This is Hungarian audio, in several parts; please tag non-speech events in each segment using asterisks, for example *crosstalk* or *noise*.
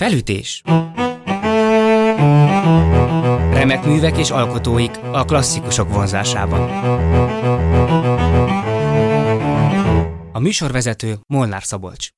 Felütés Remek művek és alkotóik a klasszikusok vonzásában. A műsorvezető Molnár Szabolcs.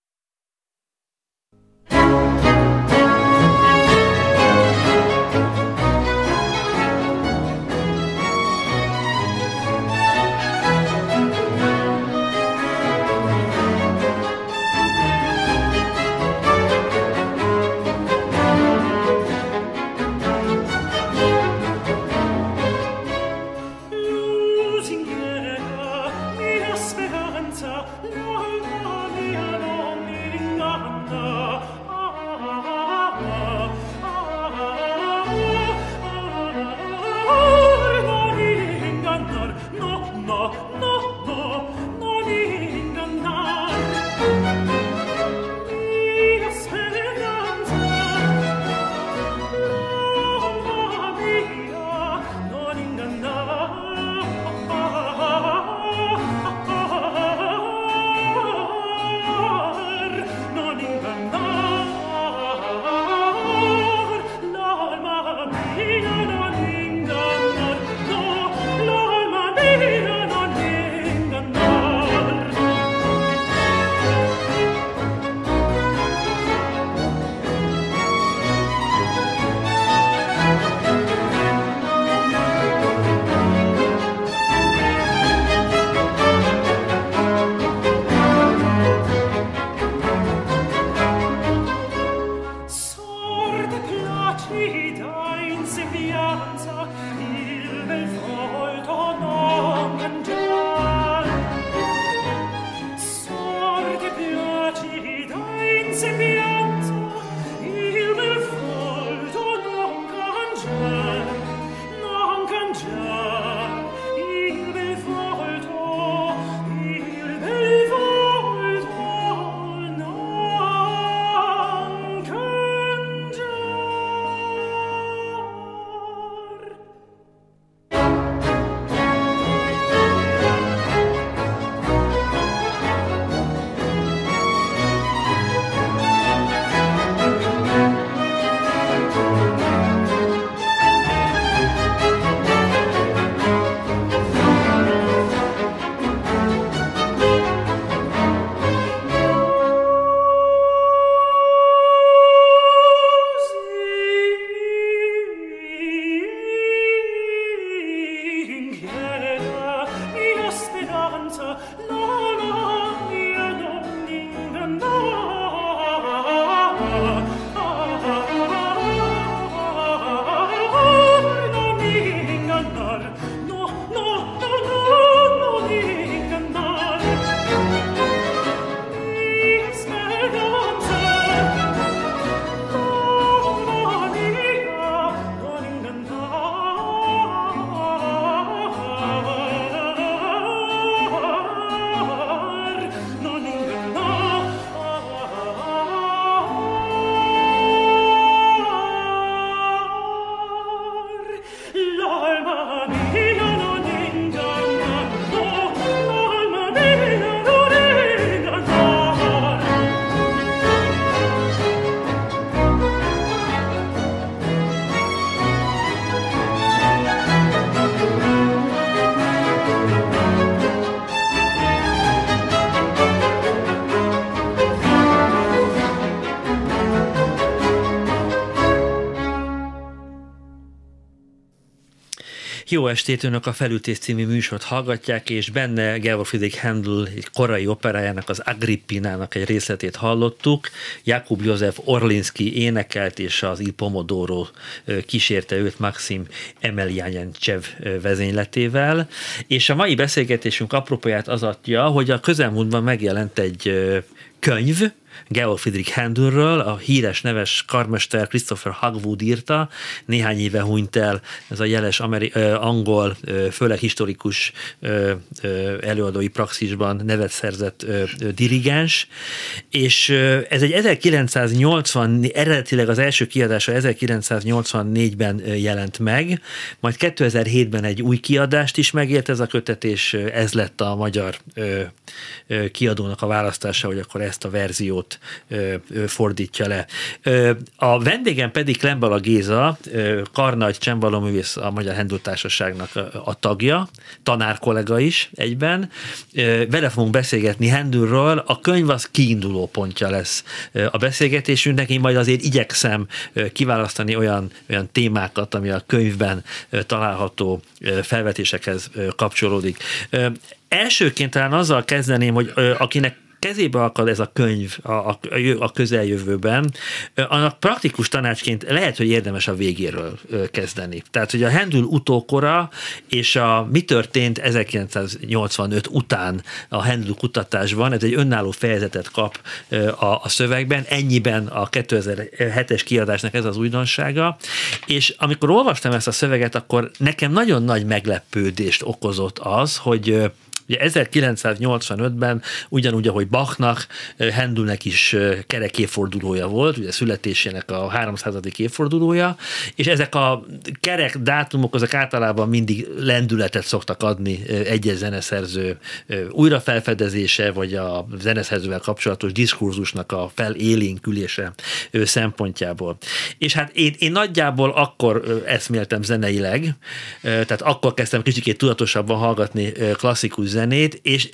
Jó estét, önök a Felütés című műsort hallgatják, és benne Georg Friedrich Handel egy korai operájának, az Agrippinának egy részletét hallottuk. Jakub József Orlinski énekelt, és az Il Pomodoro kísérte őt Maxim Csev vezényletével. És a mai beszélgetésünk apropóját az adja, hogy a közelmúltban megjelent egy könyv, Georg Friedrich Handelről, a híres neves karmester Christopher Hagwood írta, néhány éve hunyt el ez a jeles ameri- angol, főleg historikus előadói praxisban nevet szerzett dirigens, és ez egy 1980, eredetileg az első kiadása 1984-ben jelent meg, majd 2007-ben egy új kiadást is megért ez a kötet, és ez lett a magyar kiadónak a választása, hogy akkor ezt a verziót fordítja le. A vendégem pedig Klembala Géza, karnagy csembaloművész a Magyar Hendul Társaságnak a tagja, tanár kollega is egyben. Vele fogunk beszélgetni Hendulról, a könyv az kiinduló pontja lesz a beszélgetésünknek, én majd azért igyekszem kiválasztani olyan, olyan témákat, ami a könyvben található felvetésekhez kapcsolódik. Elsőként talán azzal kezdeném, hogy akinek kezébe akad ez a könyv a, a, a közeljövőben, annak praktikus tanácsként lehet, hogy érdemes a végéről kezdeni. Tehát, hogy a Hendül utókora és a mi történt 1985 után a Hendül kutatásban, ez egy önálló fejezetet kap a, a szövegben, ennyiben a 2007-es kiadásnak ez az újdonsága, és amikor olvastam ezt a szöveget, akkor nekem nagyon nagy meglepődést okozott az, hogy Ugye 1985-ben ugyanúgy, ahogy Bachnak, Hendelnek is kerek évfordulója volt, ugye születésének a 300. évfordulója, és ezek a kerek dátumok azok általában mindig lendületet szoktak adni egyes zeneszerző újrafelfedezése, vagy a zeneszerzővel kapcsolatos diskurzusnak a felélénkülése szempontjából. És hát én, én nagyjából akkor eszméltem zeneileg, tehát akkor kezdtem kicsikét tudatosabban hallgatni klasszikus zenét, és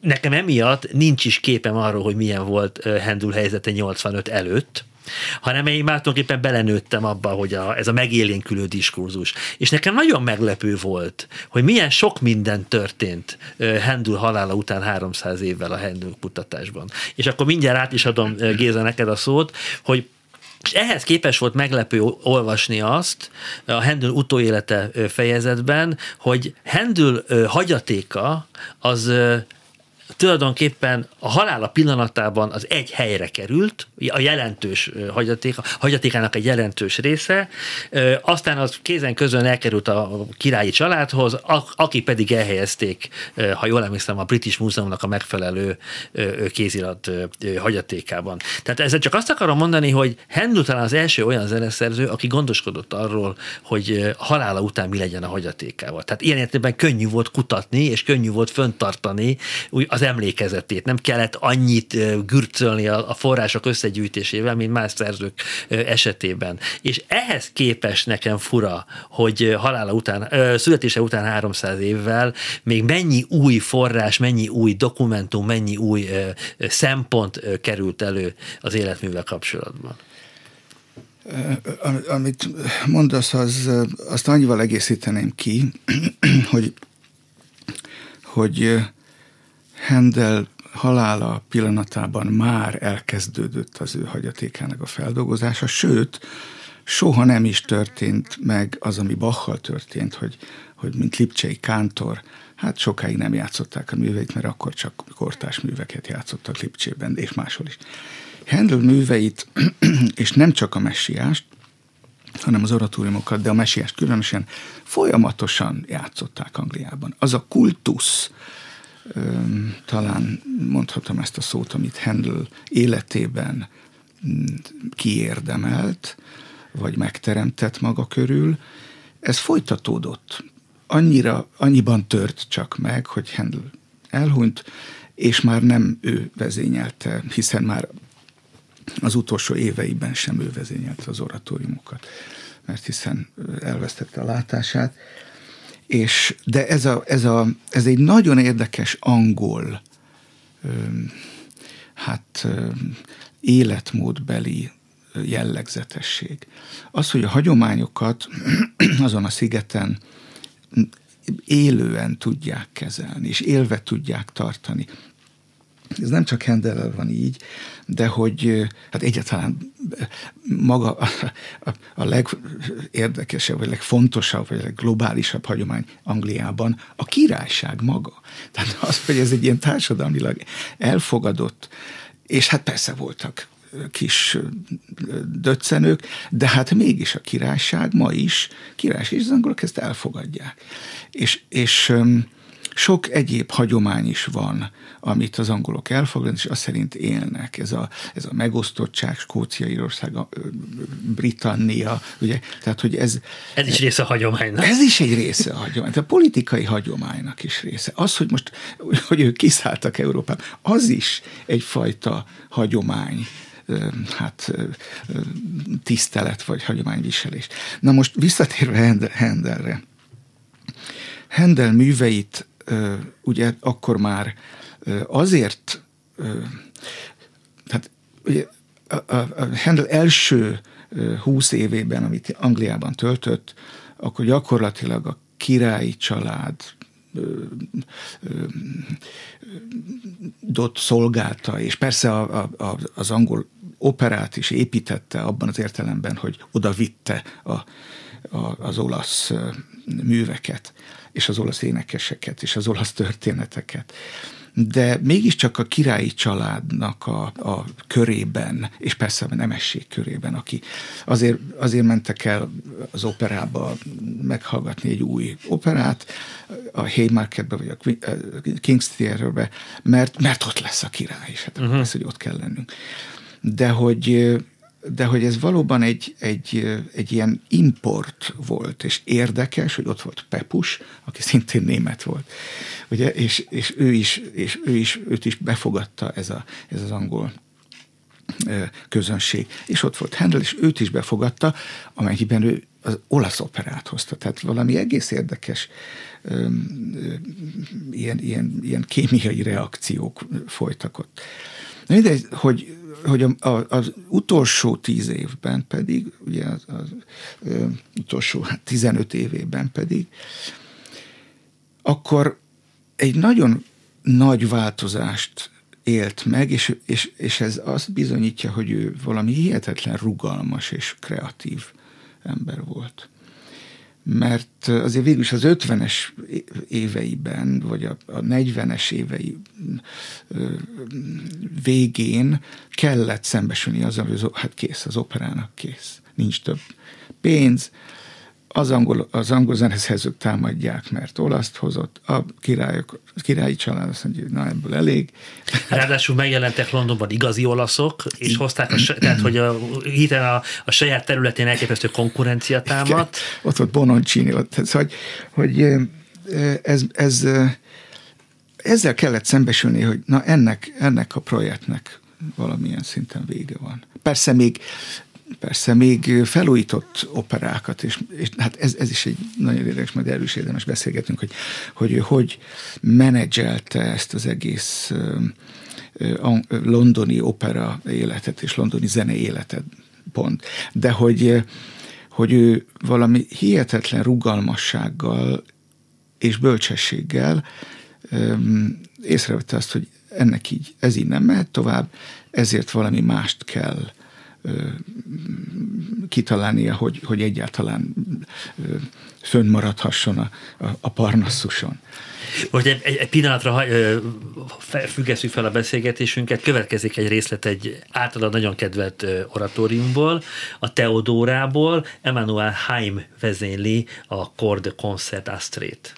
nekem emiatt nincs is képem arról, hogy milyen volt Hendul helyzete 85 előtt, hanem én már tulajdonképpen belenőttem abba, hogy a, ez a megélénkülő diskurzus. És nekem nagyon meglepő volt, hogy milyen sok minden történt Hendul halála után 300 évvel a Hendul kutatásban. És akkor mindjárt át is adom Géza neked a szót, hogy és ehhez képes volt meglepő olvasni azt a Hendül utóélete fejezetben, hogy Hendül hagyatéka az tulajdonképpen a halála pillanatában az egy helyre került, a jelentős hagyaték, a hagyatékának egy jelentős része, aztán az kézen közön elkerült a királyi családhoz, aki pedig elhelyezték, ha jól emlékszem, a British Múzeumnak a megfelelő kézirat hagyatékában. Tehát ezzel csak azt akarom mondani, hogy Handel talán az első olyan zeneszerző, aki gondoskodott arról, hogy halála után mi legyen a hagyatékával. Tehát ilyen értelemben könnyű volt kutatni, és könnyű volt föntartani az emlékezetét. Nem kellett annyit gürcölni a források összegyűjtésével, mint más szerzők esetében. És ehhez képes nekem fura, hogy halála után, születése után 300 évvel még mennyi új forrás, mennyi új dokumentum, mennyi új szempont került elő az életművel kapcsolatban. Amit mondasz, az, azt annyival egészíteném ki, *clears throat* hogy, hogy Handel halála pillanatában már elkezdődött az ő hagyatékának a feldolgozása, sőt, soha nem is történt meg az, ami Bachal történt, hogy, hogy mint Lipcsei Kántor, hát sokáig nem játszották a műveit, mert akkor csak kortás műveket játszottak Lipcsében, és máshol is. Handel műveit, *clears throat* és nem csak a messiást, hanem az oratóriumokat, de a messiást különösen folyamatosan játszották Angliában. Az a kultusz, talán mondhatom ezt a szót, amit Handel életében mm, kiérdemelt, vagy megteremtett maga körül, ez folytatódott. Annyira, annyiban tört csak meg, hogy Handel elhunyt, és már nem ő vezényelte, hiszen már az utolsó éveiben sem ő vezényelte az oratóriumokat, mert hiszen elvesztette a látását. És, de ez, a, ez, a, ez egy nagyon érdekes angol hát életmódbeli jellegzetesség. Az, hogy a hagyományokat *clears throat* azon a szigeten élően tudják kezelni, és élve tudják tartani. Ez nem csak Hendellel van így, de hogy hát egyáltalán maga a, a, a legérdekesebb, vagy legfontosabb, vagy legglobálisabb hagyomány Angliában a királyság maga. Tehát az, hogy ez egy ilyen társadalmilag elfogadott, és hát persze voltak kis döccenők, de hát mégis a királyság ma is, királyság és az angolok ezt elfogadják. És, és sok egyéb hagyomány is van, amit az angolok elfogadnak, és azt szerint élnek. Ez a, ez a megosztottság, Skócia, Írország, Britannia, ugye? Tehát, hogy ez... Ez is része a hagyománynak. Ez is egy része a hagyomány. Tehát a politikai hagyománynak is része. Az, hogy most, hogy ők kiszálltak Európában, az is egyfajta hagyomány hát tisztelet vagy hagyományviselés. Na most visszatérve Hendelre. Hendel műveit ugye akkor már azért, tehát ugye a, a, a Handel első húsz évében, amit Angliában töltött, akkor gyakorlatilag a királyi család dot szolgálta, és persze a, a, az angol operát is építette abban az értelemben, hogy oda vitte a, a, az olasz műveket, és az olasz énekeseket, és az olasz történeteket de mégiscsak a királyi családnak a, a körében, és persze a nemesség körében, aki azért, azért mentek el az operába meghallgatni egy új operát, a Haymarketbe vagy a King's Theatre-be, mert, mert ott lesz a király, és hát uh-huh. lesz, hogy ott kell lennünk. De hogy de hogy ez valóban egy, egy, egy ilyen import volt, és érdekes, hogy ott volt Pepus, aki szintén német volt, ugye, és, és, ő is, és ő is, őt is befogadta ez, a, ez az angol közönség. És ott volt Handel, és őt is befogadta, amennyiben ő az olasz operát hozta. Tehát valami egész érdekes ilyen, ilyen, ilyen kémiai reakciók folytak ott. De hogy hogy a, a, az utolsó tíz évben pedig, ugye az, az ö, utolsó hát 15 évében pedig, akkor egy nagyon nagy változást élt meg, és, és, és ez azt bizonyítja, hogy ő valami hihetetlen rugalmas és kreatív ember volt mert azért végül is az 50-es éveiben, vagy a, a 40-es évei végén kellett szembesülni azzal, hogy hát kész, az operának kész, nincs több pénz, az angol, az angol zeneszerzők támadják, mert olaszt hozott, a királyok, a királyi család azt mondja, hogy na ebből elég. Ráadásul megjelentek Londonban igazi olaszok, és hozták, a, tehát hogy a, a, a saját területén elképesztő konkurencia támadt. Ott volt Bononcini, ott, szóval, hogy, hogy ez, ez, ezzel kellett szembesülni, hogy na ennek, ennek a projektnek valamilyen szinten vége van. Persze még persze még felújított operákat, és, és hát ez, ez is egy nagyon érdekes, majd erről is érdemes beszélgetünk, hogy, hogy hogy menedzselte ezt az egész londoni opera életet és londoni zene életet pont. De hogy, hogy ő valami hihetetlen rugalmassággal és bölcsességgel észrevette azt, hogy ennek így, ez így nem mehet tovább, ezért valami mást kell kitalálnia, hogy, hogy egyáltalán fönnmaradhasson a, a, a Parnassuson. Most egy, egy pillanatra függesszük fel a beszélgetésünket, következik egy részlet egy általában nagyon kedvelt oratóriumból, a Teodórából, Emmanuel Haim vezényli a Chord Concert Astrét.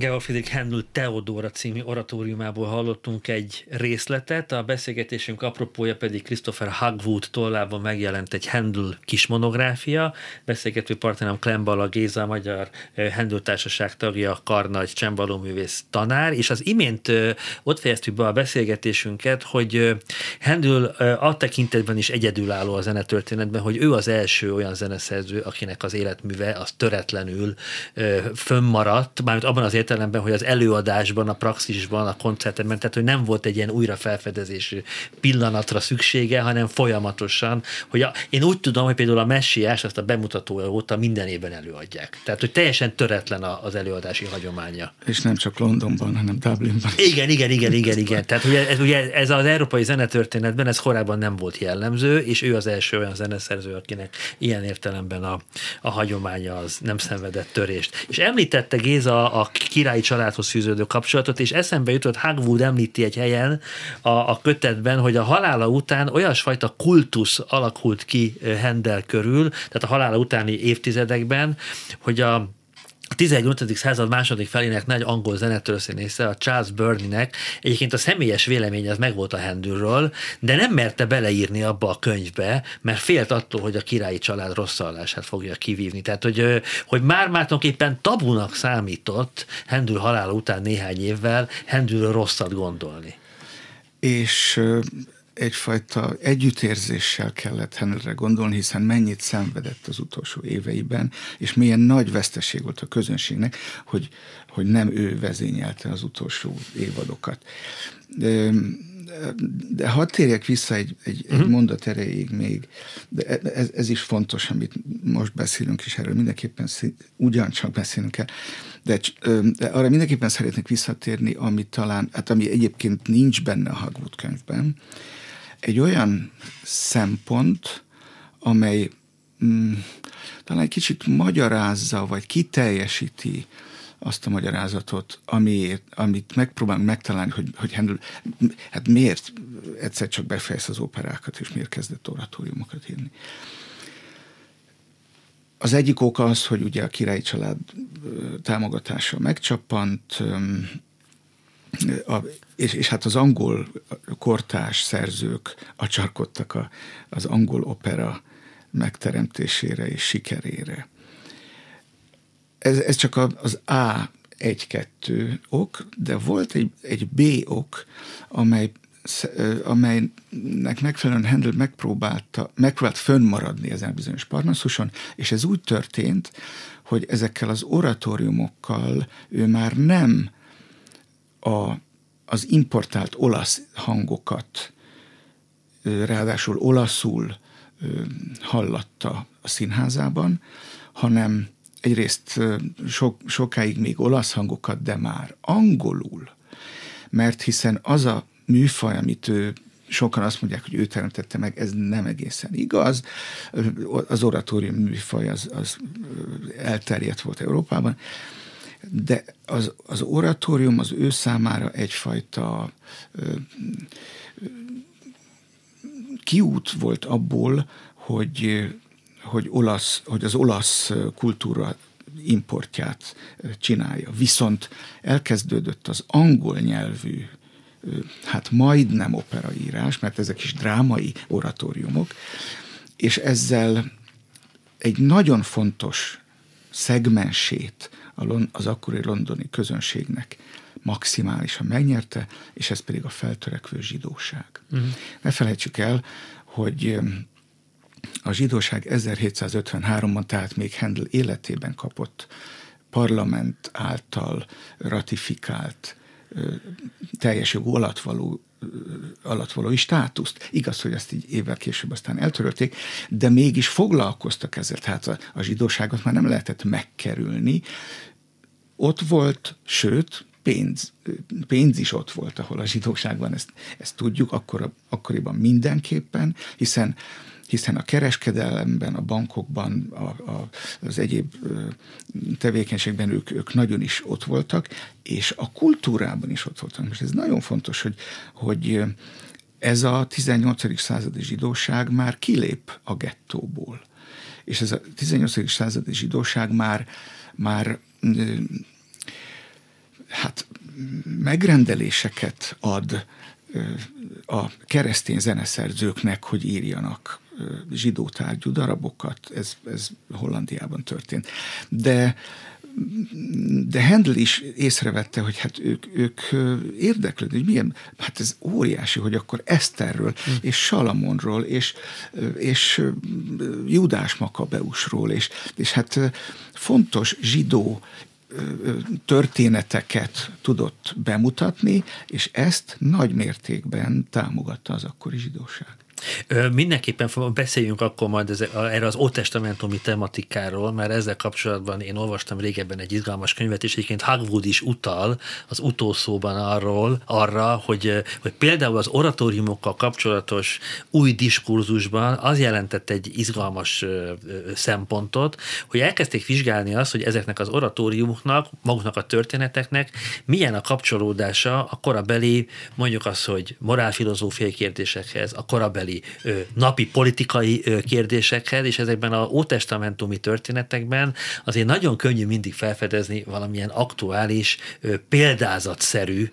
Georg Friedrich Handel Teodora című oratóriumából hallottunk egy részletet, a beszélgetésünk apropója pedig Christopher Hagwood tollában megjelent egy Handel kis monográfia, beszélgető partnerem Klembala Géza, a Magyar Handel Társaság tagja, karnagy, csembalóművész tanár, és az imént ott fejeztük be a beszélgetésünket, hogy Handel a tekintetben is egyedülálló a zenetörténetben, hogy ő az első olyan zeneszerző, akinek az életműve az töretlenül fönnmaradt, mármint abban az értelemben, hogy az előadásban, a praxisban, a koncertben, tehát hogy nem volt egy ilyen újra felfedezésű pillanatra szüksége, hanem folyamatosan, hogy a, én úgy tudom, hogy például a messiás azt a bemutatója óta minden évben előadják. Tehát, hogy teljesen töretlen az előadási hagyománya. És nem csak Londonban, hanem Dublinban. Igen, igen, igen, igen, igen. Tehát ugye ez, ugye ez az európai zenetörténetben ez korábban nem volt jellemző, és ő az első olyan zeneszerző, akinek ilyen értelemben a, a hagyománya az nem szenvedett törést. És említette Géza a királyi családhoz fűződő kapcsolatot, és eszembe jutott, Hagwood említi egy helyen a, a kötetben, hogy a halála után olyasfajta kultusz alakult ki Hendel körül, tehát a halála utáni évtizedekben, hogy a 18. század második felének nagy angol zenetörszínésze, a Charles Burney-nek egyébként a személyes vélemény az megvolt a Hendülről, de nem merte beleírni abba a könyvbe, mert félt attól, hogy a királyi család rosszallását fogja kivívni. Tehát, hogy, hogy már már tulajdonképpen tabunak számított Hendül halála után néhány évvel Hendülről rosszat gondolni. És egyfajta együttérzéssel kellett Henryre gondolni, hiszen mennyit szenvedett az utolsó éveiben, és milyen nagy veszteség volt a közönségnek, hogy, hogy nem ő vezényelte az utolsó évadokat. De, de hadd térjek vissza egy, egy, uh-huh. egy mhm. mondat erejéig még, de e, ez, ez is fontos, amit most beszélünk, és erről mindenképpen ugyancsak beszélünk kell, de, de arra mindenképpen szeretnék visszatérni, ami talán, hát ami egyébként nincs benne a Hagwood könyvben, egy olyan szempont, amely mm, talán egy kicsit magyarázza, vagy kiteljesíti azt a magyarázatot, amiért, amit megpróbálunk megtalálni, hogy, hogy Handel, hát miért egyszer csak befejez az operákat, és miért kezdett oratóriumokat írni. Az egyik oka az, hogy ugye a királyi család támogatása megcsappant, a, és, és hát az angol kortás szerzők acsarkodtak a, az angol opera megteremtésére és sikerére. Ez, ez csak az A egy-kettő ok, de volt egy, egy B ok, amely amelynek megfelelően Handel megpróbálta, megpróbált fönnmaradni ezen bizonyos Parnassuson, és ez úgy történt, hogy ezekkel az oratóriumokkal ő már nem a, az importált olasz hangokat, ráadásul olaszul hallatta a színházában, hanem egyrészt sok, sokáig még olasz hangokat, de már angolul, mert hiszen az a műfaj, amit ő sokan azt mondják, hogy ő teremtette meg, ez nem egészen igaz. Az oratórium műfaj az, az elterjedt volt Európában, de az, az oratórium az ő számára egyfajta ö, kiút volt abból, hogy, hogy, olasz, hogy az olasz kultúra importját csinálja. Viszont elkezdődött az angol nyelvű, hát majdnem operaírás, mert ezek is drámai oratóriumok, és ezzel egy nagyon fontos szegmensét az akkori londoni közönségnek maximálisan megnyerte, és ez pedig a feltörekvő zsidóság. Uh-huh. Ne felejtsük el, hogy a zsidóság 1753-ban, tehát még Handel életében kapott parlament által ratifikált teljes jogú alatvaló alatvalói státuszt. Igaz, hogy ezt így évvel később aztán eltörölték, de mégis foglalkoztak ezzel. Tehát a, a zsidóságot már nem lehetett megkerülni, ott volt, sőt, pénz, pénz is ott volt, ahol a zsidóságban ezt, ezt tudjuk, akkor, akkoriban mindenképpen, hiszen hiszen a kereskedelemben, a bankokban, a, a, az egyéb tevékenységben ők, ők nagyon is ott voltak, és a kultúrában is ott voltak. Most ez nagyon fontos, hogy, hogy ez a 18. századi zsidóság már kilép a gettóból. És ez a 18. századi zsidóság már, már hát megrendeléseket ad a keresztény zeneszerzőknek, hogy írjanak zsidó tárgyú darabokat, ez, ez Hollandiában történt. De de Handel is észrevette, hogy hát ők, ők érdeklődnek, hogy milyen, hát ez óriási, hogy akkor Eszterről, mm. és Salamonról, és, és Judás Makabeusról, és, és hát fontos zsidó történeteket tudott bemutatni, és ezt nagy mértékben támogatta az akkori zsidóság. Mindenképpen beszéljünk akkor majd erre az ótestamentumi tematikáról, mert ezzel kapcsolatban én olvastam régebben egy izgalmas könyvet, és egyébként Hagwood is utal az utószóban arról, arra, hogy, hogy például az oratóriumokkal kapcsolatos új diskurzusban az jelentett egy izgalmas szempontot, hogy elkezdték vizsgálni azt, hogy ezeknek az oratóriumoknak, maguknak a történeteknek milyen a kapcsolódása a korabeli, mondjuk az, hogy morálfilozófiai kérdésekhez, a korabeli közeli napi politikai kérdésekhez, és ezekben a ótestamentumi történetekben azért nagyon könnyű mindig felfedezni valamilyen aktuális, példázatszerű,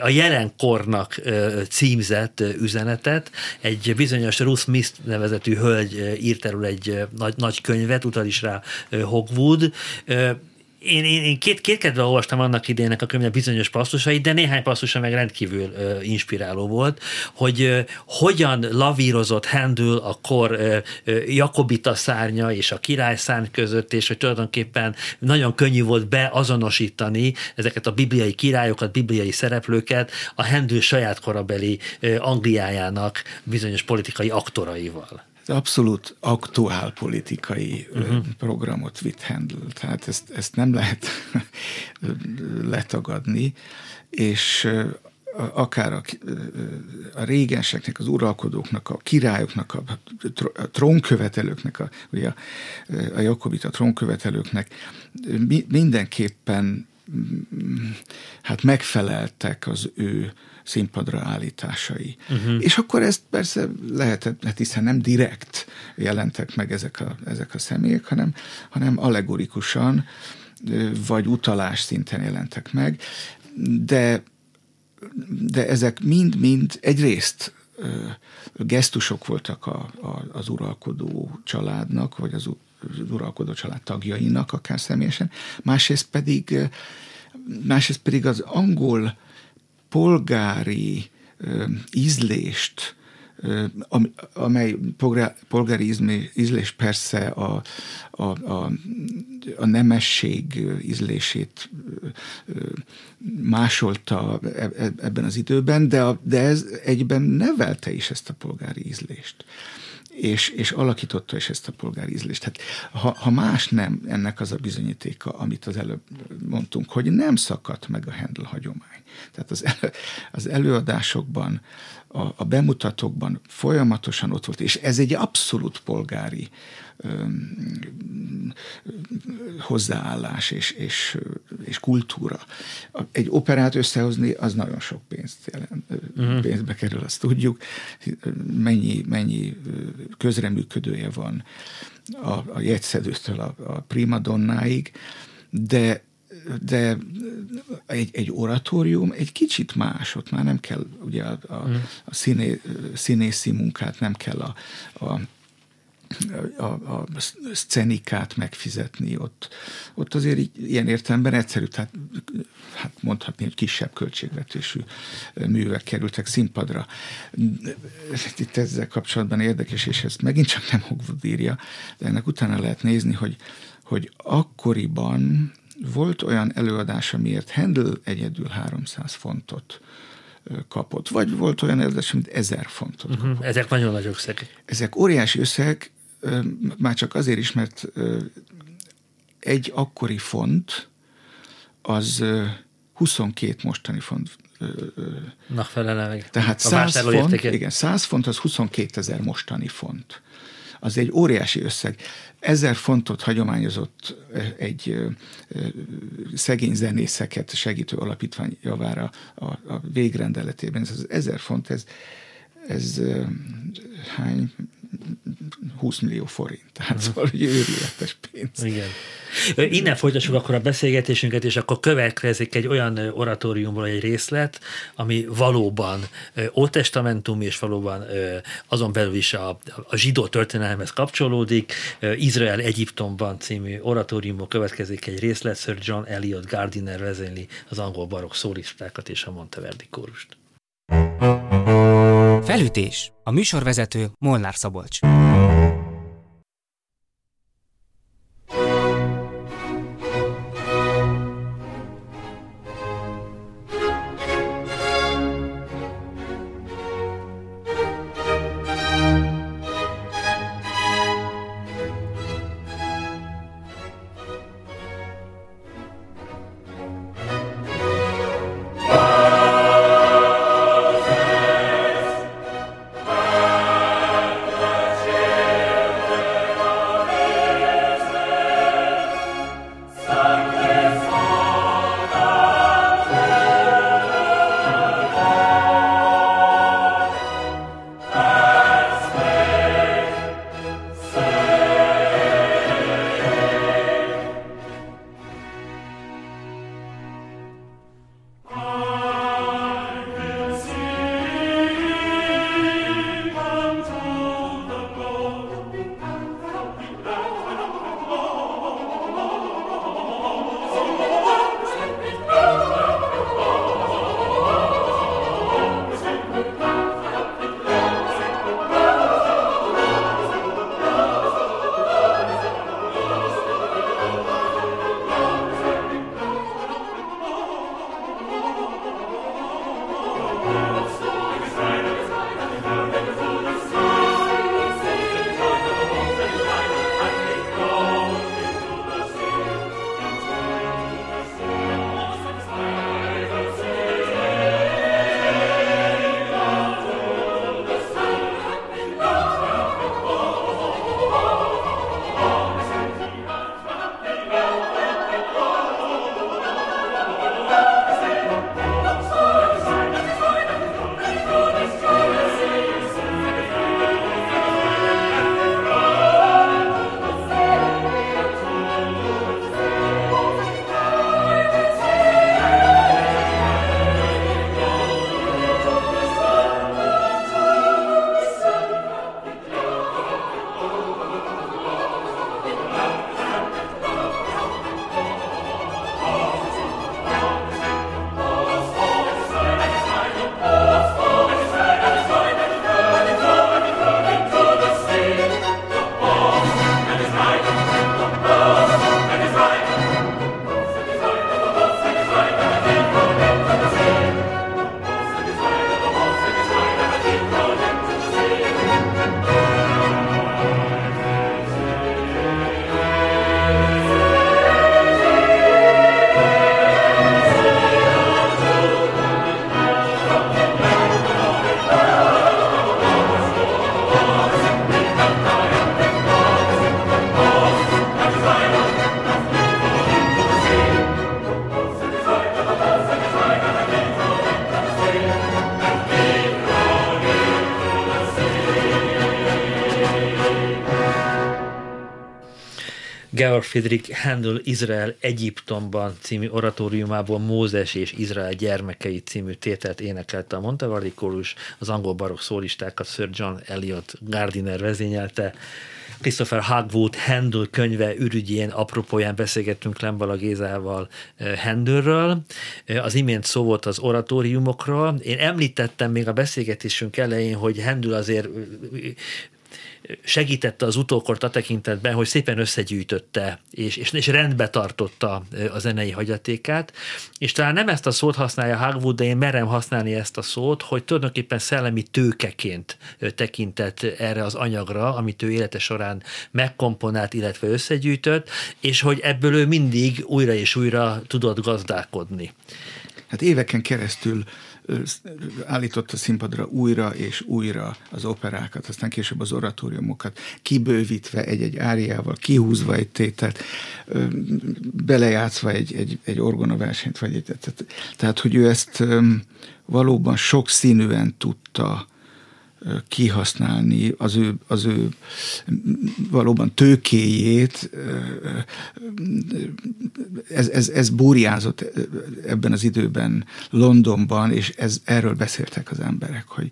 a jelenkornak címzett üzenetet. Egy bizonyos Ruth Smith nevezetű hölgy írt erről egy nagy, nagy könyvet, utal is rá Hogwood, én, én, én két, két kedve olvastam annak idének a könyvnek bizonyos passzusait, de néhány passzusa meg rendkívül uh, inspiráló volt, hogy uh, hogyan lavírozott Handel a kor uh, uh, Jakobita szárnya és a király szárny között, és hogy tulajdonképpen nagyon könnyű volt beazonosítani ezeket a bibliai királyokat, bibliai szereplőket a Handel saját korabeli uh, Angliájának bizonyos politikai aktoraival abszolút aktuál politikai uh-huh. programot vitt Handel. Tehát ezt, ezt nem lehet *laughs* letagadni, és akár a, a régenseknek, az uralkodóknak, a királyoknak, a, a trónkövetelőknek, a, ugye a, a Jakobita trónkövetelőknek mindenképpen hát megfeleltek az ő színpadra állításai. Uh-huh. És akkor ezt persze lehetett, hát hiszen nem direkt jelentek meg ezek a, ezek a személyek, hanem, hanem allegorikusan vagy utalás szinten jelentek meg, de, de ezek mind-mind egyrészt gesztusok voltak a, a, az uralkodó családnak, vagy az, az uralkodó család tagjainak, akár személyesen, másrészt pedig, másrészt pedig az angol polgári ízlést, amely polgári ízlés persze a, a, a, a nemesség ízlését másolta e, e, ebben az időben, de, a, de ez egyben nevelte is ezt a polgári ízlést és, és alakította is ezt a polgári ízlést. Hát, ha, ha más nem, ennek az a bizonyítéka, amit az előbb mondtunk, hogy nem szakadt meg a Handel hagyomány. Tehát az, elő, az előadásokban, a, a bemutatókban folyamatosan ott volt, és ez egy abszolút polgári hozzáállás és, és, és kultúra. Egy operát összehozni, az nagyon sok pénzt jelent, uh-huh. pénzbe kerül, azt tudjuk. Mennyi, mennyi közreműködője van a, a jegyszedőtől a, a primadonnáig, de de egy, egy oratórium egy kicsit más, ott már nem kell ugye a, a, a színé, színészi munkát, nem kell a, a a, a szcenikát megfizetni ott. Ott azért így, ilyen értelemben egyszerű, tehát hát mondhatni, hogy kisebb költségvetésű művek kerültek színpadra. Itt ezzel kapcsolatban érdekes, és ezt megint csak nem Hogwood írja, de ennek utána lehet nézni, hogy, hogy akkoriban volt olyan előadás, amiért Handel egyedül 300 fontot kapott, vagy volt olyan előadás, amit 1000 fontot uh-huh. Ezek nagyon nagy összegek. Ezek óriási összegek, már csak azért is, mert egy akkori font az 22 mostani font Na, felele meg. Tehát 100 font, igen, 100 font az 22 ezer mostani font. Az egy óriási összeg. Ezer fontot hagyományozott egy szegény zenészeket segítő alapítvány javára a, a végrendeletében. Ez az ezer font, ez, ez hány 20 millió forint. Tehát szóval, hogy őrületes pénz. Igen. Innen folytassuk akkor a beszélgetésünket, és akkor következik egy olyan oratóriumból egy részlet, ami valóban Ótestamentum, és valóban azon belül is a, a zsidó történelemhez kapcsolódik. Izrael Egyiptomban című oratóriumból következik egy részlet, Sir John Eliot Gardiner vezényli az angol barokk szólistákat és a Monteverdi kórust. Felütés. A műsorvezető Molnár Szabolcs. Georg Friedrich Handel Izrael Egyiptomban című oratóriumából Mózes és Izrael gyermekei című tételt énekelte a Monteverdi kórus, az angol barokk szólistákat Sir John Eliot Gardiner vezényelte. Christopher Hagwood Handel könyve ürügyén apropóján beszélgettünk Lembala Gézával eh, Handelről. Eh, az imént szó volt az oratóriumokról. Én említettem még a beszélgetésünk elején, hogy Handel azért eh, segítette az utókort a tekintetben, hogy szépen összegyűjtötte és, és, és rendbe tartotta a zenei hagyatékát, és talán nem ezt a szót használja Hagwood, de én merem használni ezt a szót, hogy tulajdonképpen szellemi tőkeként tekintett erre az anyagra, amit ő élete során megkomponált, illetve összegyűjtött, és hogy ebből ő mindig újra és újra tudott gazdálkodni. Hát éveken keresztül állította színpadra újra és újra az operákat, aztán később az oratóriumokat, kibővítve egy-egy áriával, kihúzva egy tételt, belejátszva egy, egy, egy orgonaversenyt, vagy egy, tehát, tehát, hogy ő ezt valóban sokszínűen tudta kihasználni az ő, az ő valóban tőkéjét. Ez, ez, ez búriázott ebben az időben Londonban, és ez, erről beszéltek az emberek, hogy,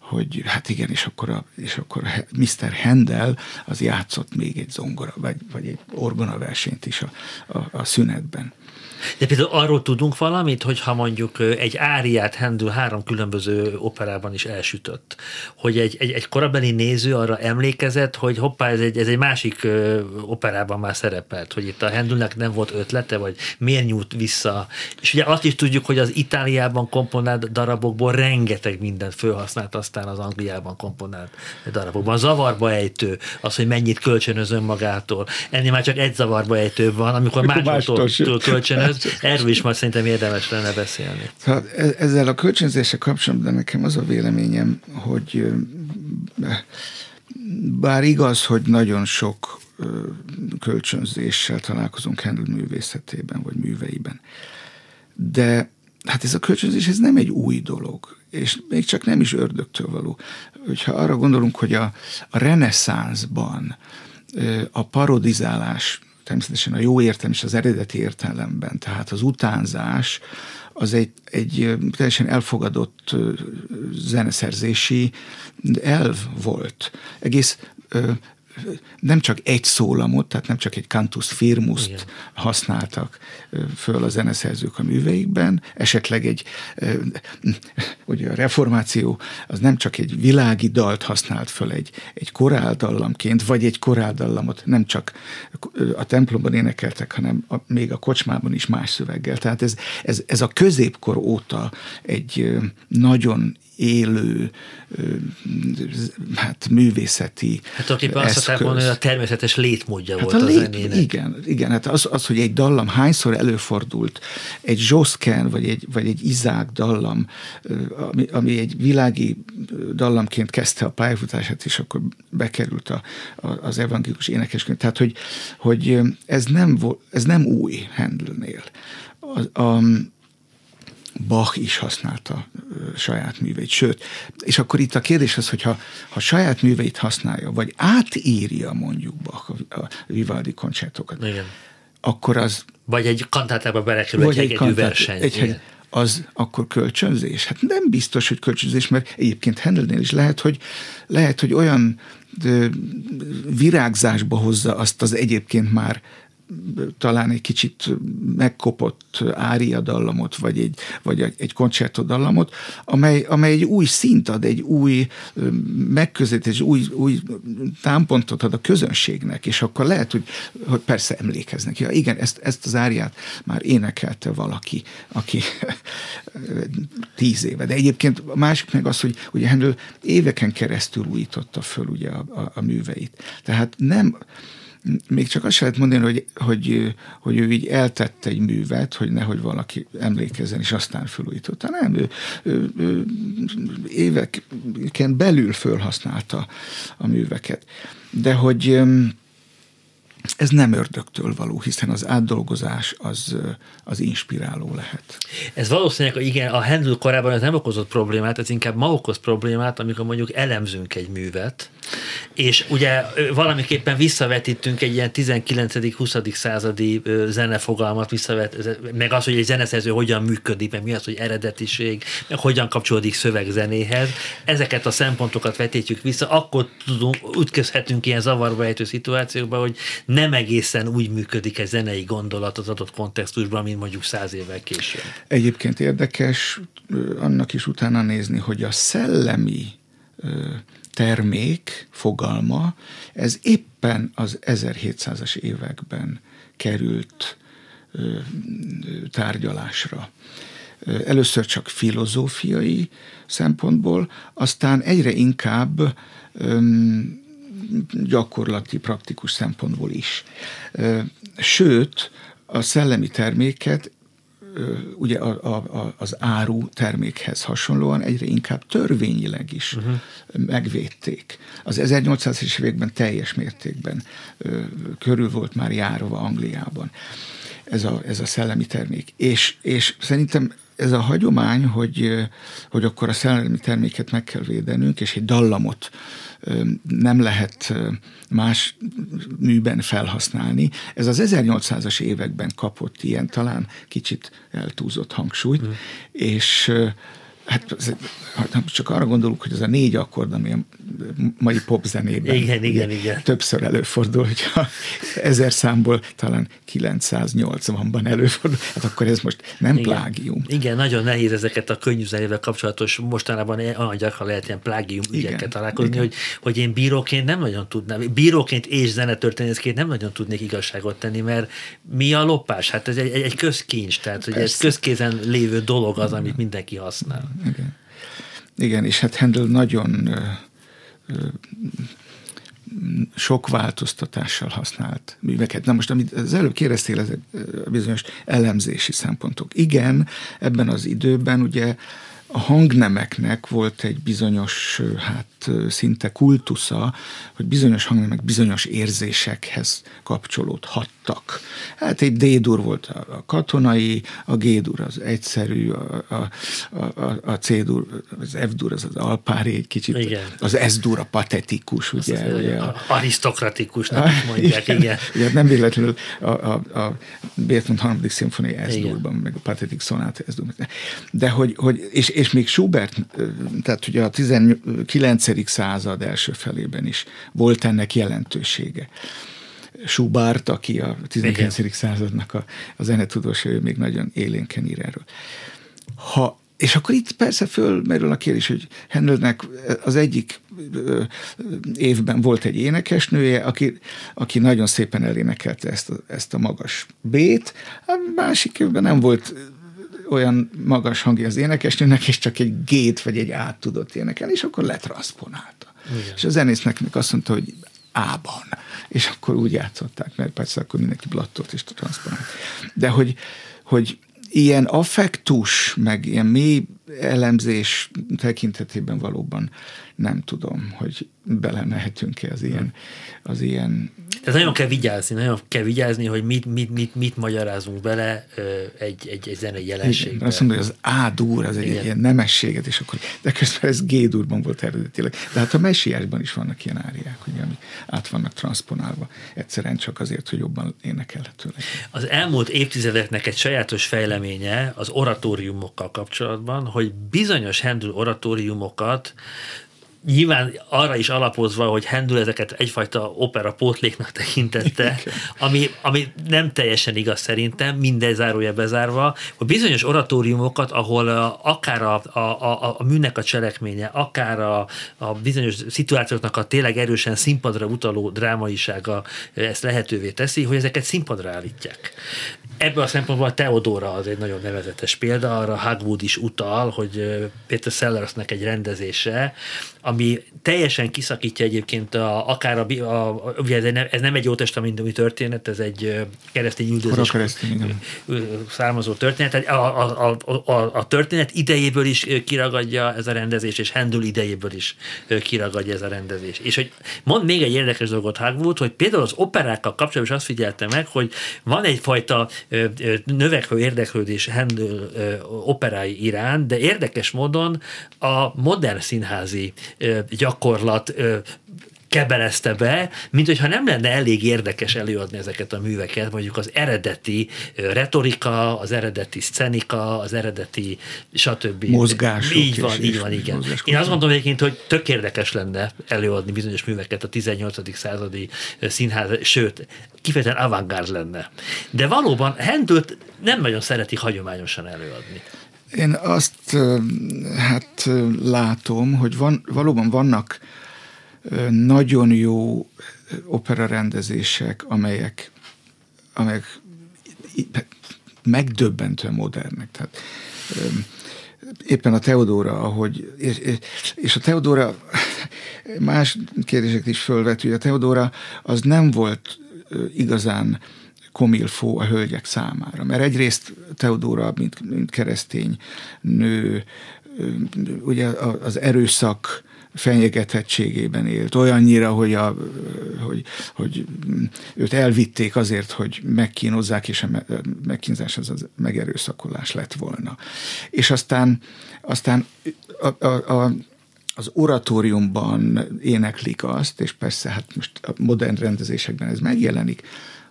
hogy hát igen, és akkor, a, és akkor Mr. Handel az játszott még egy zongora, vagy, vagy egy orgona versenyt is a, a, a szünetben. De például arról tudunk valamit, hogyha mondjuk egy áriát Handel három különböző operában is elsütött, hogy egy, egy, egy korabeli néző arra emlékezett, hogy hoppá, ez egy, ez egy másik operában már szerepelt, hogy itt a Handelnek nem volt ötlete, vagy miért nyújt vissza. És ugye azt is tudjuk, hogy az Itáliában komponált darabokból rengeteg mindent felhasznált aztán az Angliában komponált darabokban. Zavarba ejtő, az, hogy mennyit kölcsönöz önmagától. Ennél már csak egy zavarba ejtő van, amikor másoktól kölcsönöz, erről is majd szerintem érdemes lenne beszélni. Tehát ezzel a kölcsönzéssel kapcsolatban nekem az a véleményem, hogy bár igaz, hogy nagyon sok kölcsönzéssel találkozunk Handel művészetében, vagy műveiben, de hát ez a kölcsönzés, ez nem egy új dolog, és még csak nem is ördögtől való. Hogyha arra gondolunk, hogy a, a reneszánszban a parodizálás természetesen a jó értelem és az eredeti értelemben, tehát az utánzás az egy, egy teljesen elfogadott zeneszerzési elv volt. Egész nem csak egy szólamot, tehát nem csak egy cantus firmust Igen. használtak föl a zeneszerzők a műveikben, esetleg egy, ugye a reformáció az nem csak egy világi dalt használt föl egy, egy koráldallamként, vagy egy koráldallamot nem csak a templomban énekeltek, hanem a, még a kocsmában is más szöveggel. Tehát ez, ez, ez a középkor óta egy nagyon élő hát művészeti Hát tulajdonképpen azt szokták mondani, hogy a természetes létmódja hát volt a, lét, a zenének. Igen, igen, hát az, az, hogy egy dallam hányszor előfordult, egy Zsoszken, vagy egy, vagy egy Izák dallam, ami, ami egy világi dallamként kezdte a pályafutását, és akkor bekerült a, a, az evangélikus énekeskönyv. Tehát, hogy, hogy ez, nem, ez nem új Handelnél. A, a, Bach is használta saját műveit. Sőt, és akkor itt a kérdés az, hogyha ha saját műveit használja, vagy átírja mondjuk Bach a, a Vivaldi koncertokat, Igen. akkor az... Vagy egy kantátába belekerül egy, egy hegedű verseny. Egy, egy, az akkor kölcsönzés? Hát nem biztos, hogy kölcsönzés, mert egyébként Handelnél is lehet, hogy, lehet, hogy olyan virágzásba hozza azt az egyébként már talán egy kicsit megkopott ária dallamot, vagy egy, vagy egy koncerto dallamot, amely, amely egy új szint ad, egy új megközelítés, új, új támpontot ad a közönségnek, és akkor lehet, hogy, hogy persze emlékeznek. Ja, igen, ezt, ezt az áriát már énekelte valaki, aki *laughs* tíz éve. De egyébként a másik meg az, hogy ugye Handel éveken keresztül újította föl ugye a, a, a műveit. Tehát nem, még csak azt lehet mondani, hogy, hogy, hogy ő így eltette egy művet, hogy nehogy valaki emlékezzen, és aztán felújította. Nem, ő, ő, ő éveken belül felhasználta a műveket. De hogy ez nem ördögtől való, hiszen az átdolgozás az, az inspiráló lehet. Ez valószínűleg, igen, a Handel korában ez nem okozott problémát, ez inkább ma okoz problémát, amikor mondjuk elemzünk egy művet, és ugye valamiképpen visszavetítünk egy ilyen 19.-20. századi zenefogalmat, visszavet, meg az, hogy egy zeneszerző hogyan működik, meg mi az, hogy eredetiség, meg hogyan kapcsolódik szövegzenéhez. Ezeket a szempontokat vetítjük vissza, akkor tudunk, ütközhetünk ilyen zavarba ejtő szituációkba, hogy nem egészen úgy működik egy zenei gondolat az adott kontextusban, mint mondjuk száz évvel később. Egyébként érdekes annak is utána nézni, hogy a szellemi termék fogalma, ez éppen az 1700-as években került tárgyalásra. Először csak filozófiai szempontból, aztán egyre inkább gyakorlati, praktikus szempontból is. Sőt, a szellemi terméket ugye a, a, az áru termékhez hasonlóan egyre inkább törvényileg is uh-huh. megvédték. Az 1800-es években teljes mértékben ö, körül volt már járva Angliában ez a, ez a szellemi termék. És, és szerintem ez a hagyomány, hogy, hogy akkor a szellemi terméket meg kell védenünk, és egy dallamot nem lehet más műben felhasználni. Ez az 1800-as években kapott ilyen talán kicsit eltúzott hangsúlyt, mm. és Hát, hát csak arra gondolunk, hogy ez a négy akkord, ami a mai popzenében igen, igen, igen. többször előfordul, hogyha ezer számból talán 980-ban előfordul, hát akkor ez most nem igen. plágium. Igen, nagyon nehéz ezeket a könnyű zenével kapcsolatos, mostanában olyan gyakran lehet ilyen plágium ügyekkel találkozni, igen. hogy, hogy én bíróként nem nagyon tudnám, bíróként és zenetörténészként nem nagyon tudnék igazságot tenni, mert mi a lopás? Hát ez egy, egy közkincs, tehát hogy ez közkézen lévő dolog az, amit mindenki használ. Igen. Igen, és hát Handel nagyon ö, ö, sok változtatással használt műveket. Na most, amit az előbb kérdeztél, ezek bizonyos elemzési szempontok. Igen, ebben az időben ugye a hangnemeknek volt egy bizonyos, hát szinte kultusza, hogy bizonyos hangnemek bizonyos érzésekhez kapcsolódhattak. Hát egy D-dur volt a katonai, a G-dur az egyszerű, a, a, a, a C-dur, az F-dur az az alpári egy kicsit, igen. az S-dur a patetikus, ugye. Az ugye a, arisztokratikusnak is mondják, igen. igen. igen. nem véletlenül a, a, a Beethoven harmadik szimfonia S-durban, meg a patetik szonát S-durban. De hogy, hogy és, és még Schubert, tehát ugye a 19. század első felében is volt ennek jelentősége. Schubert, aki a 19. Igen. századnak a, a zenetudósa, ő még nagyon élénken ír erről. Ha és akkor itt persze fölmerül a kérdés, hogy Hendelnek az egyik évben volt egy énekesnője, aki, aki nagyon szépen elénekelte ezt a, ezt a magas B-t, a másik évben nem volt olyan magas hangja az énekesnőnek, és csak egy gét vagy egy át tudott énekelni, és akkor letranszponálta. Igen. És a zenésznek azt mondta, hogy ában. És akkor úgy játszották, mert persze akkor mindenki blattot is transzponált. De hogy, hogy ilyen affektus, meg ilyen mély elemzés tekintetében valóban nem tudom, hogy belemehetünk-e az ilyen, az ilyen tehát nagyon kell vigyázni, nagyon kell vigyázni, hogy mit, mit, mit, mit magyarázunk bele egy, egy, egy zenei jelenségbe. Azt mondja, hogy az A-dur, az egy, egy ilyen nemességet, és akkor, de közben ez G-durban volt eredetileg. De hát a messiásban is vannak ilyen áriák, ugye, amik át vannak transponálva, egyszerűen csak azért, hogy jobban énekelhető legyen. Az elmúlt évtizedeknek egy sajátos fejleménye az oratóriumokkal kapcsolatban, hogy bizonyos Handel oratóriumokat nyilván arra is alapozva, hogy Handel ezeket egyfajta opera pótléknak tekintette, ami, ami nem teljesen igaz szerintem, minden zárója bezárva, hogy bizonyos oratóriumokat, ahol akár a, a, a, a műnek a cselekménye, akár a, a bizonyos szituációknak a tényleg erősen színpadra utaló drámaisága ezt lehetővé teszi, hogy ezeket színpadra állítják. Ebből a szempontból a Teodora az egy nagyon nevezetes példa, arra Hagwood is utal, hogy Peter Sellersnek egy rendezése, ami teljesen kiszakítja egyébként a, akár a, a, ugye ez, nem, ez nem egy jó testamentumű történet, ez egy keresztény üldözés származó történet. A, a, a, a, a történet idejéből is kiragadja ez a rendezés, és Handel idejéből is kiragadja ez a rendezés. És hogy mond még egy érdekes dolgot Hagwood, hogy például az operákkal kapcsolatban is azt figyelte meg, hogy van egyfajta növekvő érdeklődés Handel operái irán, de érdekes módon a modern színházi gyakorlat kebelezte be, mint hogyha nem lenne elég érdekes előadni ezeket a műveket, mondjuk az eredeti retorika, az eredeti szenika, az eredeti stb. Mozgások. Így van, így van, igen. Én azt gondolom egyébként, hogy tök érdekes lenne előadni bizonyos műveket a 18. századi színház, sőt, kifejezetten avantgárd lenne. De valóban Hendőt nem nagyon szereti hagyományosan előadni. Én azt hát látom, hogy van, valóban vannak nagyon jó opera rendezések, amelyek, amelyek megdöbbentően modernek. Tehát éppen a Teodóra, ahogy, és, és a Teodóra más kérdéseket is fölvet, hogy a Teodóra az nem volt igazán komilfó a hölgyek számára. Mert egyrészt Teodóra, mint, mint keresztény nő, ugye az erőszak fenyegetettségében élt, olyannyira, hogy, a, hogy, hogy őt elvitték azért, hogy megkínozzák, és a megkínzás az a megerőszakolás lett volna. És aztán, aztán a, a, a az oratóriumban éneklik azt, és persze hát most a modern rendezésekben ez megjelenik,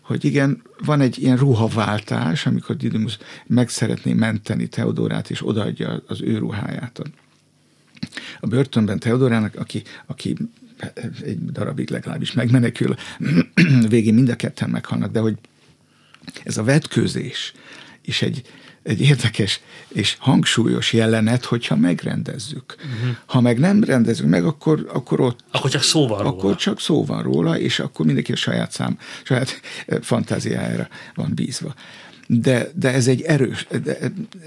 hogy igen, van egy ilyen ruhaváltás, amikor Didymus meg szeretné menteni Teodorát, és odaadja az ő ruháját a, börtönben Teodorának, aki, aki egy darabig legalábbis megmenekül, *clears throat* végén mind a ketten meghalnak, de hogy ez a vetkőzés is egy, egy érdekes és hangsúlyos jelenet, hogyha megrendezzük. Uh-huh. Ha meg nem rendezzük meg, akkor, akkor ott... Akkor csak szó van Akkor róla. csak szó van róla, és akkor mindenki a saját szám, saját fantáziájára van bízva de, de ez, egy erős, de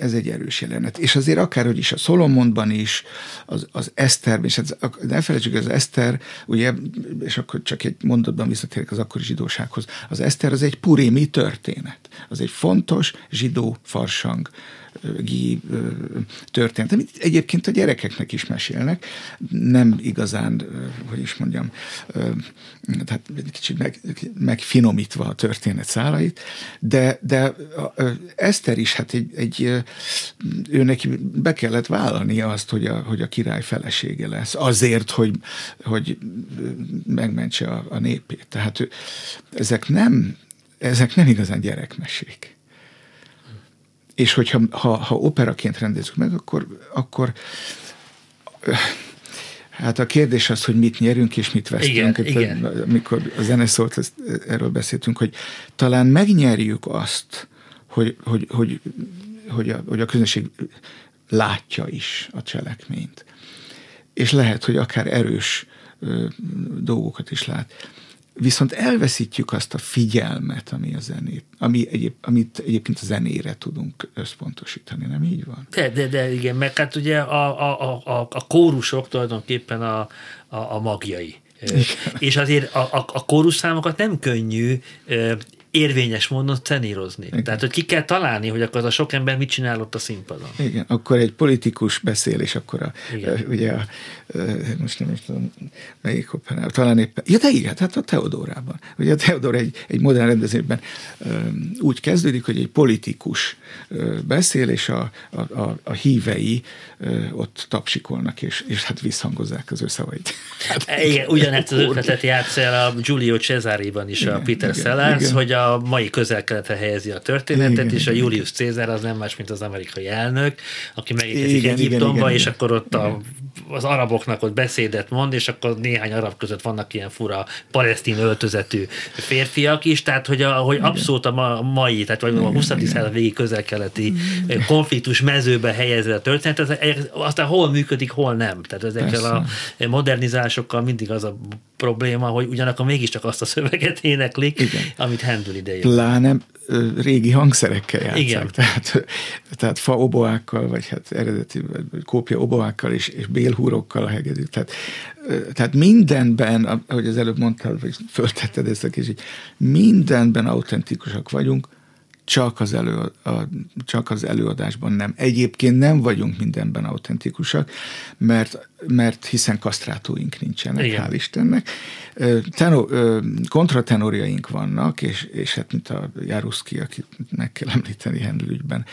ez egy erős jelenet. És azért akárhogy is a Szolomonban is, az, az Eszter, és ez, ne felejtsük, az Eszter, ugye, és akkor csak egy mondatban visszatérek az akkori zsidósághoz, az Eszter az egy purémi történet. Az egy fontos zsidó farsang történet, amit egyébként a gyerekeknek is mesélnek, nem igazán, hogy is mondjam, tehát kicsit meg, megfinomítva a történet szálait, de, de Eszter is, hát egy, egy ő neki be kellett vállalni azt, hogy a, hogy a király felesége lesz, azért, hogy, hogy megmentse a, a népét. Tehát ő, ezek nem, ezek nem igazán gyerekmesék. És hogyha ha, ha operaként rendezzük meg, akkor, akkor Hát a kérdés az, hogy mit nyerünk és mit vesztünk. Igen, igen. Amikor a zene szólt, ezt, erről beszéltünk, hogy talán megnyerjük azt, hogy, hogy, hogy, hogy, a, hogy a közönség látja is a cselekményt. És lehet, hogy akár erős ö, dolgokat is lát viszont elveszítjük azt a figyelmet, ami a zenét, ami egyéb, amit egyébként a zenére tudunk összpontosítani, nem így van? De, de, de igen, mert hát ugye a, a, a, a kórusok tulajdonképpen a, a, a magjai. Igen. És azért a, a, a kóruszámokat nem könnyű érvényes módon szenírozni. Igen. Tehát, hogy ki kell találni, hogy akkor az a sok ember mit csinál ott a színpadon. Igen, akkor egy politikus beszél, és akkor a, igen. ugye a, most nem is tudom, melyik operában, talán éppen, ja de igen, hát a Teodórában. Ugye a Teodor egy, egy modern rendezőben úgy kezdődik, hogy egy politikus beszél, és a, a, a, a hívei ott tapsikolnak, és, és hát visszhangozzák az ő szavait. Hát, igen, ugyanezt az ötletet játsz el a Giulio Cesáriban is igen, a Peter Sellers, hogy a mai közel-keletre helyezi a történetet, igen, és a Julius Caesar az nem más, mint az amerikai elnök, aki megérkezik Egyiptomba, és igen. akkor ott a, az araboknak ott beszédet mond, és akkor néhány arab között vannak ilyen fura palesztin öltözetű férfiak is, tehát hogy, a, hogy abszolút a mai, tehát vagy a 20. század végi közel-keleti konfliktus mezőbe helyezve a történet, az, aztán hol működik, hol nem. Tehát ezekkel Persze. a modernizásokkal mindig az a probléma, hogy ugyanakkor mégiscsak azt a szöveget éneklik, Igen. amit Handel idején. Pláne régi hangszerekkel játszák. Igen. Tehát, tehát fa oboákkal, vagy hát eredeti kópia oboákkal és, és bélhúrokkal a hegedűk. Tehát, tehát mindenben, ahogy az előbb mondtál, vagy föltetted ezt a kicsit, mindenben autentikusak vagyunk, csak az, elő, a, csak az előadásban nem. Egyébként nem vagyunk mindenben autentikusak, mert, mert hiszen kasztrátóink nincsenek, Igen. hál' Istennek. Tenor, kontratenorjaink vannak, és, és hát mint a Jaruszki, akit meg kell említeni Handel ügyben,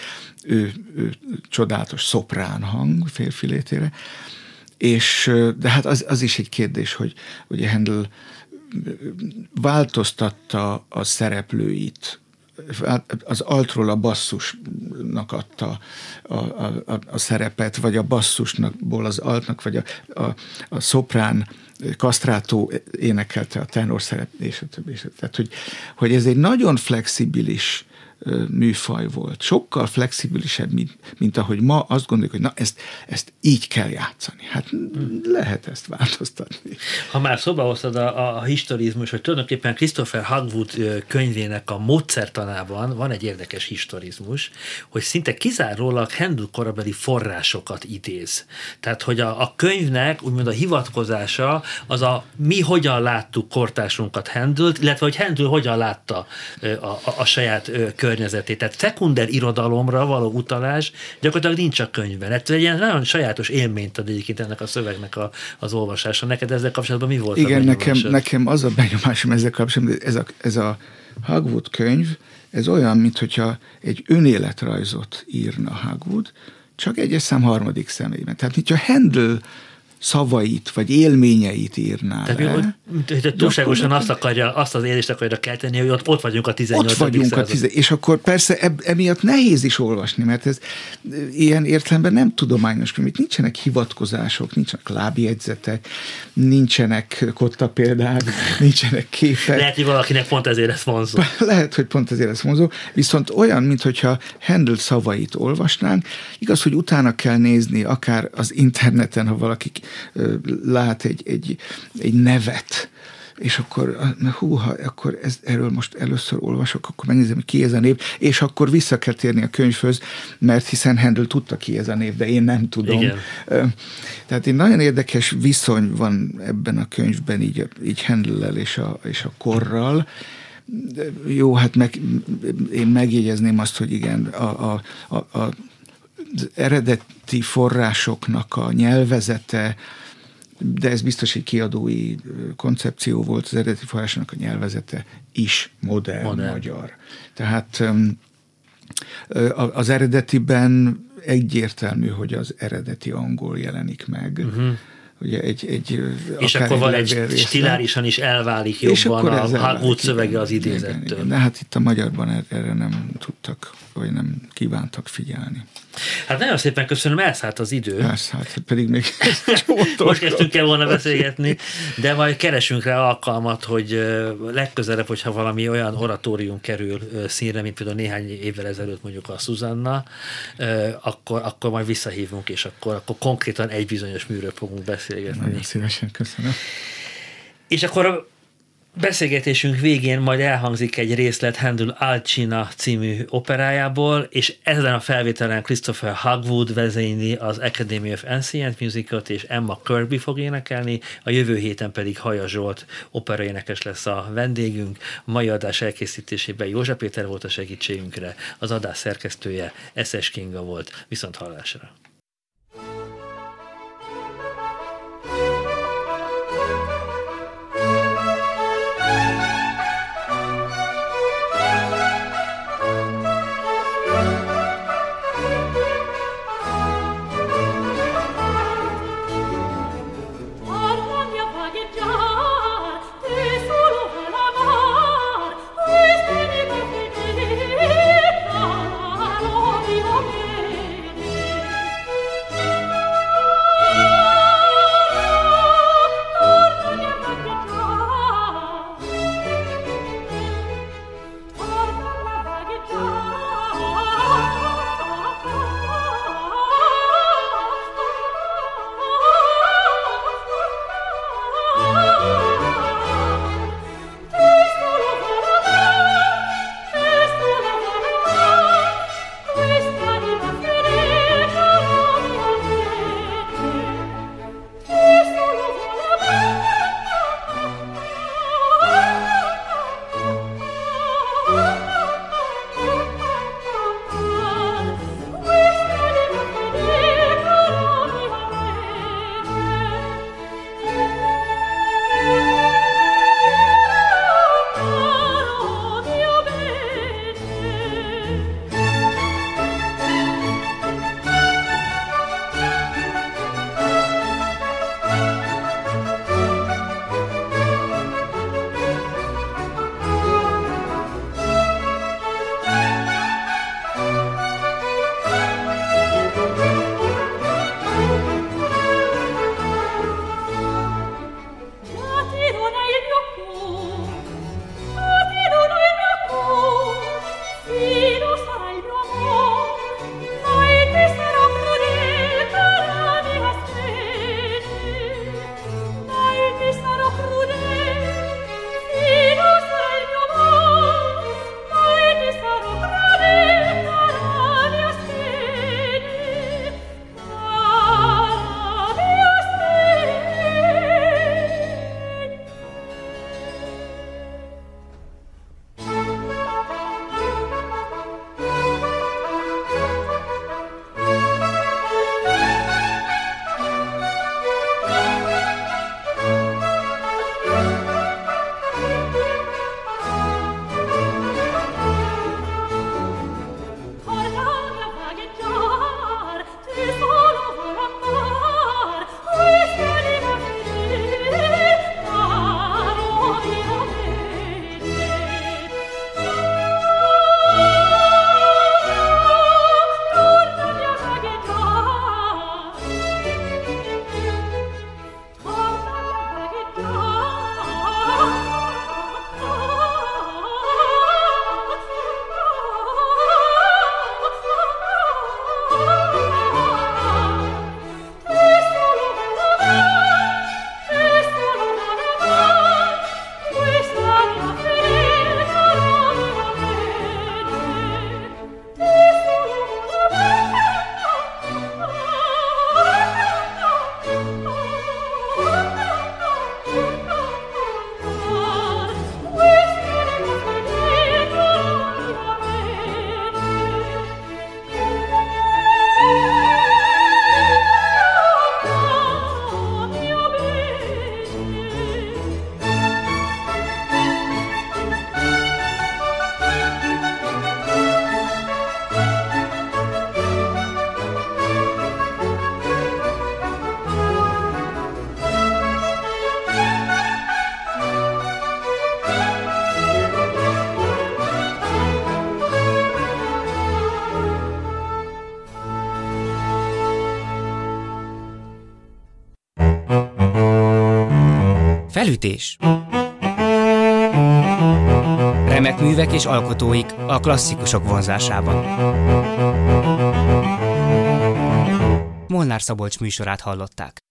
ő, ő csodálatos szoprán hang férfi létére, és, de hát az, az is egy kérdés, hogy ugye Handel változtatta a szereplőit az altról a basszusnak adta a, a, a, a szerepet, vagy a basszusnakból az altnak, vagy a, a, a szoprán kasztrátó énekelte a tenor szerep, és a többi. Tehát, hogy, hogy ez egy nagyon flexibilis műfaj volt. Sokkal flexibilisebb, mint, mint ahogy ma azt gondoljuk, hogy na ezt, ezt így kell játszani. Hát lehet ezt változtatni. Ha már szóba hoztad a, a historizmus, hogy tulajdonképpen Christopher Hagwood könyvének a módszertanában van egy érdekes historizmus, hogy szinte kizárólag Handel korabeli forrásokat idéz. Tehát, hogy a, a könyvnek úgymond a hivatkozása az a mi hogyan láttuk kortársunkat Handelt, illetve hogy Handel hogyan látta a, a, a saját könyvét környezetét. Tehát szekunder irodalomra való utalás gyakorlatilag nincs a könyvben. Hát egy ilyen nagyon sajátos élményt ad egyébként ennek a szövegnek a, az olvasása. Neked ezzel kapcsolatban mi volt Igen, nekem, nekem az a benyomásom ezzel kapcsolatban, ez a, ez a Hagwood könyv, ez olyan, mintha egy önéletrajzot írna Hagwood, csak egyes szám harmadik személyben. Tehát, mintha Handel szavait, vagy élményeit írná Tehát, le. hogy túlságosan azt, akarja, azt az élést akarja kelteni, hogy ott, ott vagyunk a 18. Ott vagyunk a 10, és akkor persze eb, emiatt nehéz is olvasni, mert ez ilyen értelemben nem tudományos könyv. Nincsenek hivatkozások, nincsenek lábjegyzetek, nincsenek kotta példák, *laughs* nincsenek képek. Lehet, hogy valakinek pont ezért lesz vonzó. *laughs* Lehet, hogy pont ezért lesz vonzó, viszont olyan, mintha Handel szavait olvasnánk, igaz, hogy utána kell nézni, akár az interneten, ha valaki lát egy, egy, egy nevet, és akkor, húha, akkor ez, erről most először olvasok, akkor megnézem, hogy ki ez a név, és akkor vissza kell térni a könyvhöz, mert hiszen Handel tudta ki ez a név, de én nem tudom. Igen. Tehát egy nagyon érdekes viszony van ebben a könyvben, így, így Handel és a, és a korral, jó, hát meg, én megjegyezném azt, hogy igen, a, a, a, a eredeti forrásoknak a nyelvezete, de ez biztos egy kiadói koncepció volt, az eredeti forrásoknak a nyelvezete is modern, modern. magyar. Tehát az eredetiben egyértelmű, hogy az eredeti angol jelenik meg. Uh-huh ugye egy, egy És akkor van egy stilárisan is elválik jobban a Harwood szövege az idézettől. Igen, igen. De hát itt a magyarban erre nem tudtak, vagy nem kívántak figyelni. Hát nagyon szépen köszönöm, elszállt az idő. Elszállt, pedig még *laughs* Most kezdtünk el volna beszélgetni, de majd keresünk rá alkalmat, hogy legközelebb, hogyha valami olyan oratórium kerül színre, mint például néhány évvel ezelőtt mondjuk a Susanna, akkor, akkor majd visszahívunk, és akkor, akkor konkrétan egy bizonyos műről fogunk beszélgetni. Nagyon szívesen, köszönöm. És akkor beszélgetésünk végén majd elhangzik egy részlet Handel Alcina című operájából, és ezen a felvételen Christopher Hogwood vezényli az Academy of Ancient Musicot, és Emma Kirby fog énekelni, a jövő héten pedig Haja Zsolt operaénekes lesz a vendégünk. A mai adás elkészítésében József Péter volt a segítségünkre, az adás szerkesztője Eszes Kinga volt. Viszont hallásra! Felütés. Remek művek és alkotóik a klasszikusok vonzásában. Molnár Szabolcs műsorát hallották.